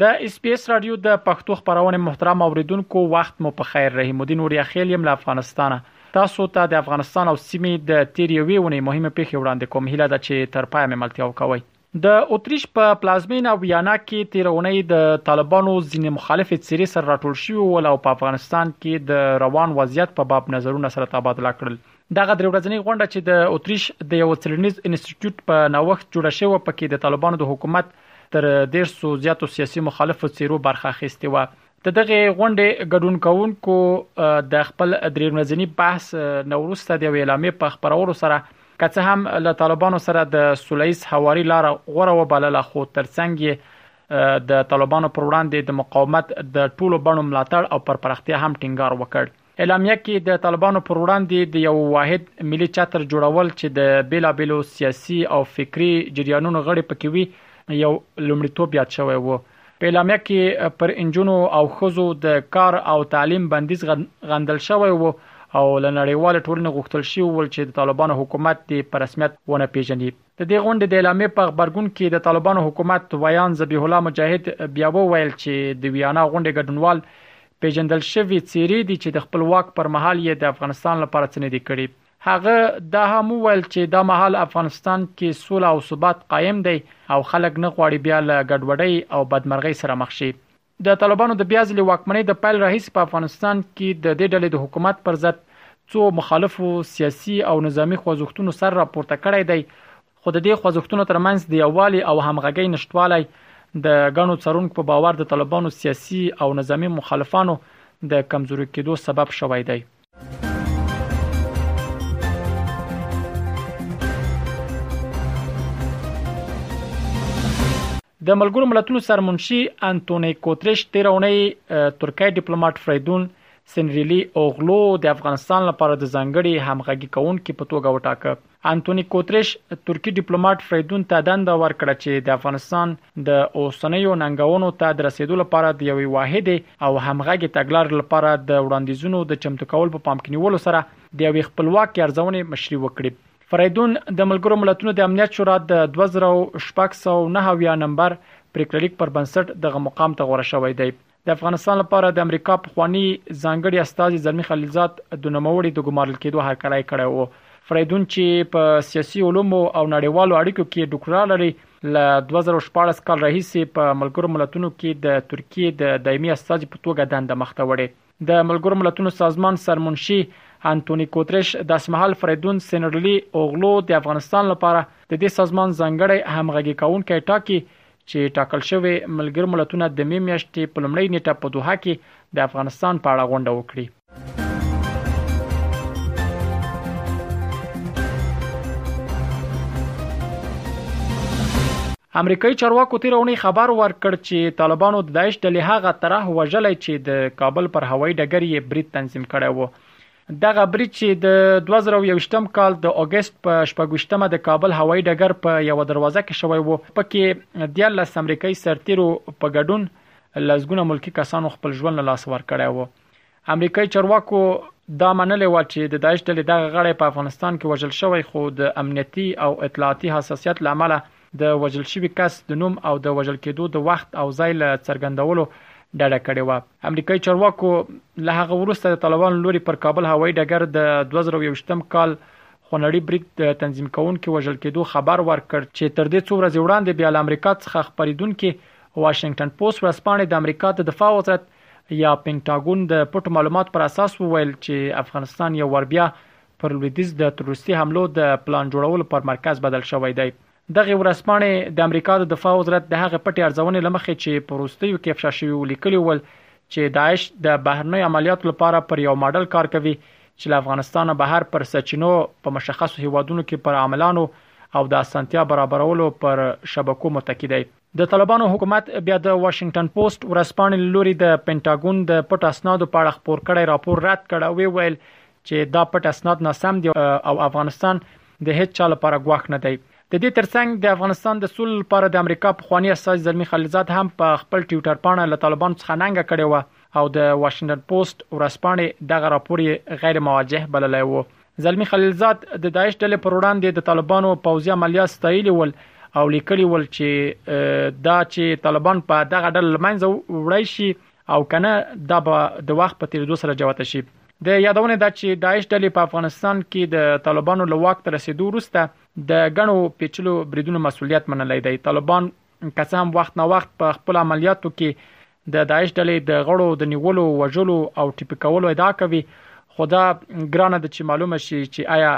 د اس بي اس رادیو د پښتو خبرونه محترم اوریدونکو وخت مو په خیر رحیم الدین اوریا خیل یم له افغانستانه تاسو ته د افغانستان او سیمې د تیر یوې ونې مهمه پیښه وړاندې کوم هیله ده چې تر پای مې ملتیا وکوي د اتریش په پلازمینه ویانا کې تیر اونۍ د طالبانو ځینې مخالف څیرې سره راټول شوي ول او په افغانستان کې د روان وضعیت په باب نظرونه سره تبادله کړل دغه درې ورځنۍ غونډه چې د اتریش د یو څلنیز انسټیټیوټ په نوښت جوړه شوې په کې د طالبانو د حکومت تر ډیر سو زیاتو سیاسي مخالفو څیرو برخه اخیستې و د دغه غونډې ګډون کوونکو د خپل درې ورځنی بحث نوروسته د ویلامې په خبرولو سره که څه هم له طالبانو سره د سولېز حواري لار غوره وبلله خو ترڅنګ یې د طالبانو پر وړاندې د مقاومت د ټولو بڼو ملاتړ او پر پرختیا هم ټینګار وکړ اعلامیه کې د طالبانو پر وړاندې د یو واحد ملي چتر جوړول چې د بیلابیلو سیاسي او فکري جریانونو غړي پکې وي یو لومړیتوب یاد شوی وو په اعلامیه کې پر انجونو او خزو د کار او تعلیم بندیز غندل شوی وو او لنړیوال ټولنې غوښتل شي ول چې د طالبانو حکومت دې په رسمیت ونه پیژني د دې غونډې د اعلامیې په غبرګون کې د طالبانو حکومت ویاند ذبیح الله مجاهد بیا وویل چې د ویانا غونډې ګډونوال پېژندل شوې څېرې دي چې د خپل واک پر مهال یې د افغانستان لپاره څه نه دي کړي. هغه دا هم وویل چې دا مهال افغانستان کې سوله او ثبات قایم دی او خلک نه غواړي بیا له ګډوډۍ او بدمرغۍ سره مخ شي. د طالبانو د بیا ځلې واکمنۍ د پیل راهیسې په افغانستان کې د دې ډلې د حکومت پر ضد څو مخالفو سیاسي او نظامي خوځښتونو سر راپورته کړی دی، خو د دې خوځښتونو ترمنځ د یووالي او همغږۍ نشتوالی د ګڼو څارونکو په باور د طالبانو سیاسي او نظامي مخالفانو د کمزوري کېدو سبب شوی دی. د ملګرو ملتونو سرمنشي انټونی کوتریش تیرونی ترکیه ډیپلوماټ فریدون سنریلی اوغلو د افغانستان لپاره د ځنګړي همغږي کونکو په توګه وټاکه انتوني کوتريش ترکي ډيپلوماټ فريدون ته دنده ورکړه چې د افغانستان د اوسنيو ننګونو ته د رسېدو لپاره د یوې واحدې او همغږې تګلارې لپاره د وړاندیزونو د چمتو کولو په پام کې نیولو سره د یوې خپلواکې ارزونې مشري وکړي. فريدون د ملګرو ملتونو د امنیت شورا د 2699 نمبر پریکړهلیک پر بنسټ دغه مقام ته غوره شوی دی. د افغانستان لپاره د امریکا پخوانی ځانګړي استازي زلمی خلیلزاد د نوموړي د ګمارل کېدو هرکلی کړی وو فریدون چې په سیاسي علومو او نړیوالو اړیکو کې ډاکټرا لري له 2014 کال راهیسې په ملګرو ملتونو کې د ترکیې د دایمي استازي په توګه دنده مخته وړي د ملګرو ملتونو سازمان سرمنشي انټونی کوترش د اسمحال فریدون سینرلی اوغلو د افغانستان لپاره د دې سازمان ځانګړی همغږي کاونکي ټاکي چې ټاکل شوې ملګر ملتونه د می میاشتې په لومړۍ نیټه په دوحه کې د افغانستان په اړه غونډه وکړي امریکایي چارواکو تیر اونۍ خبر ورکړ چې طالبانو د داعش ډلې هغه طرح وژلې چې د کابل پر هوایي ډګر یې برید تنظیم کړی وو دغه برید چې د دوه زره او یوویشت کال د اګست په شپږ ویشت مه د کابل هوایي ډګر په یوه دروازه کې شوی و، په کې دیارلس امریکايي سرتېرو په ګډون لسګونه ملکي کسانو خپل ژوند له لاسه ورکړی و. امریکايي چارواکو دا منلې وه چې د داعش ډلې دغه غړی په افغانستان کې وژل شوی، خو د امنیتي او اطلاعاتي حساسیت له امله د وژل شوي کس د نوم او د وژل کېدو د وخت او ځای له څرګندولو ډډه کړې وه. امریکايي چارواکو له هغه وروسته د طالبانو لوري پر کابل هوایي ډګر د دوه زره او یوویشتم کال خونړي برید د تنظیم کوونکي وژل کېدو خبر ورکړ چې تر دې څو ورځې وړاندې بیا له امریکا څخه خپرېدونکې واشنګټن پوسټ ورځپاڼې د امریکا د دفاع وزارت یا پنټاګون د پټو معلوماتو پر اساس وویل چې افغانستان یو وار بیا پر لویدیځ د تروریستي حملو د پلان جوړولو پر مرکز بدل شوی دی. دغې ورځپاڼې د امریکا د دفاع وزارت د هغې پټې ارزونې له مخې چې په وروستیو کې افشا شوي وو لیکلي ول چې داعش د بهرنیو عملیاتو لپاره پر یو ماډل کار کوي چې له افغانستانه بهر پر سرچینو، په مشخصو هېوادونو کې پر عاملانو او د اسانتیا برابرولو پر شبکو متکي دی. د طالبانو حکومت بیا د واشنګټن پوسټ ورځپاڼې له لوري د پنټاګون د پټو اسنادو په اړه خپور کړی راپور رد کړ او ویې ویل چې دا پټ اسناد ناسم دي او افغانستان د هېڅ چا لپاره ګواښ نه دی. د دې ترڅنګ د افغانستان د سولې لپاره د امریکا پخواني استازي زلمي خلیلزاد هم په خپل ټویټر پاڼه له طالبانو څخه ننګه کړې وه او د واشنګټن پوسټ ورځپاڼې دغه راپور یې غیر موجه بللی و. زلمی خلیلزاد د داعش ډلې پر وړاندې د طالبانو پوځي عملیات ستایلي ول او لیکلي ول چې دا چې طالبان په دغه ډله لمنځه وړای شي او کنه دا به د وخت په تیریدو سره جوته شي د یادونه ده چې داعش ډلې په افغانستان کې د طالبانو له واک تر رسیدو وروسته د غنو پیچلو بریدونو مسولیت منلای دی طالبان که څه هم وخت نا وخت په خپل عملیاتو کې د داعش ډلې د غړو د نیولو وژلو او ټیپی کولو ادعا کوي خو دا ګرانه د چې معلومه شي چې آیا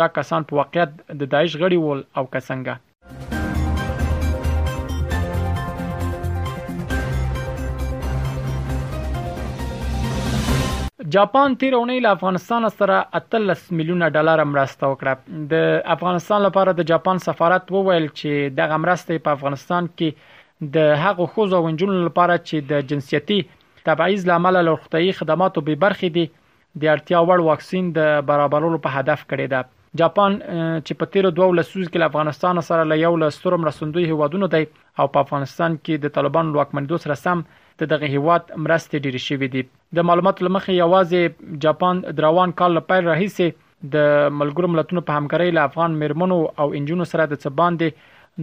دا کسان په واقعیت د داعش غړي ول او که څنګه جاپان تیر اونۍ له افغانستان سره 13 میلیونه ډالر مرسته وکړه د افغانستان لپاره د جاپان سفارت وویل چې دغه مرستې په افغانستان کې د هغو ښځو او نجونو لپاره چې د جنسیتي تبعیض لامل له روغتيي خدماتو به برخې دي د اړتیا وړ واکسین د برابرولو په هدف کړې ده جاپان چې په تیرو دوه لسیزو کې له افغانستان سره له یو له سترو مرستندوی هیوادونو دی او په افغانستان کې د طالبانو لواکمنیدو سره سم د دغه هیواد مرستې ډېرې شوې دي د معلوماتو لمخې یوازې جاپان د روان کال له پیل راهیسې د ملګرو ملتونو په همکارۍ له افغان میرمنو او انجونو سره د څه باندې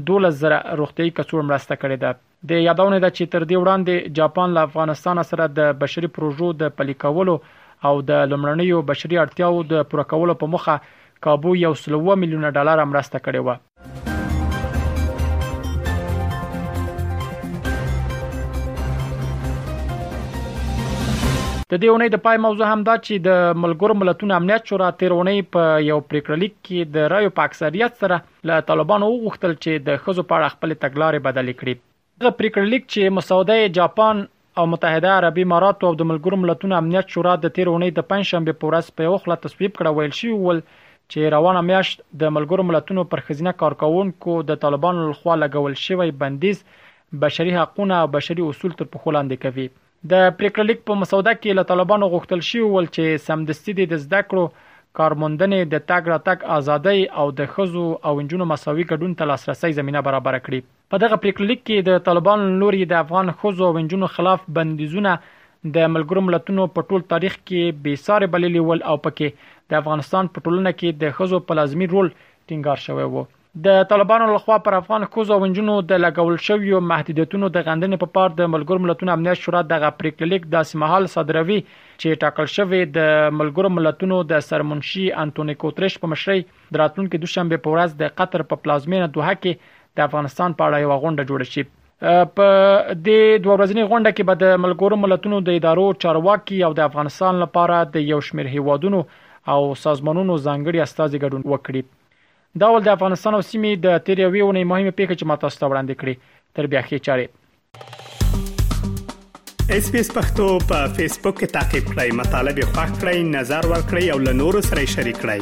12000 روغتيايي کڅوړ مرسته کړې ده د یادونه ده چې تر دې وړاندې جاپان له افغانستان سره د بشري پروژو د پلي کولو او د لومړنیو بشري اړتیاو د پوره کولو په مخه کابو یو سلوه میلیونه ډالر مرسته کړې و د دې اونۍ د پای موضوع هم دا چې د ملګرو ملتونو امنیت شورا تیرونی په یو پریکړلیک کې د رایو په اکثریت سره له طالبانو وغوښتل چې د خزو په اړه خپل تګلارې بدلې کړي دغه پریکړه لیک چې مسوده یې جاپان او متحده عربي اماراتو او د ملګرو ملتونو امنیت شورا د تیر اونۍ د پنجشنبې په ورځ په یوه خوله تصویب کړه ویل شوي ول چې روانه میاشت د ملګرو ملتونو پر ښځینه کارکوونکو د طالبانو لخوا لګول شوی بندیز بشري حقونه او بشري اصول تر پښو لاندې کوي د پریکړه لیک په مسوده کې له طالبانو غوښتل شوي ول چې سمدستي دې د زده کړو کارموندنې د تګ راتګ ازادۍ او د ښځو او نجونو مساوي ګډون ته لاسرسي زمينه برابره کړي په دغه پریکړهلیک کې د طالبانو له لوري د افغان ښځو او نجونو خلاف بندیزونه د ملګرو ملتونو په ټول تاریخ کې بې سارې بللي ول او پکې د افغانستان په ټولنه کې د ښځو په لازمي رول ټینګار شوی و. د طالبانو لخوا پر افغان ښځو او نجونو د لګول شویو محدودیتونو د غندنې په پار د ملګرو ملتونو امنیت شورا دغه پریکړهلیک داسې مهال صادروي چې ټاکل شوې د ملګرو ملتونو د سرمنشي انتوني کوترش په مشرۍ د راتلونکې دوشنبې په ورځ د قطر په پلازمینه دوحه کې د افغانستان په اړه یو غونډه جوړه شي په دې دوه ورځنی غونډه کې به د ملګرو ملتونو د ادارو چارواکي او د افغانستان لپاره د یو شمېر هیوادونو او سازمانونو ځانګړي استازي ګډون وکړي دا ول د افغانستان او سیمې د تیر یوې ونې مهمه پیښه چې ماته ستو وړاندې کړي تر بیا خې چاره اس پی اس پختو په فیسبوک کې تا کې پلی مطلب یو فاک کړئ نظر ور کړئ او له نورو سره شریک کړئ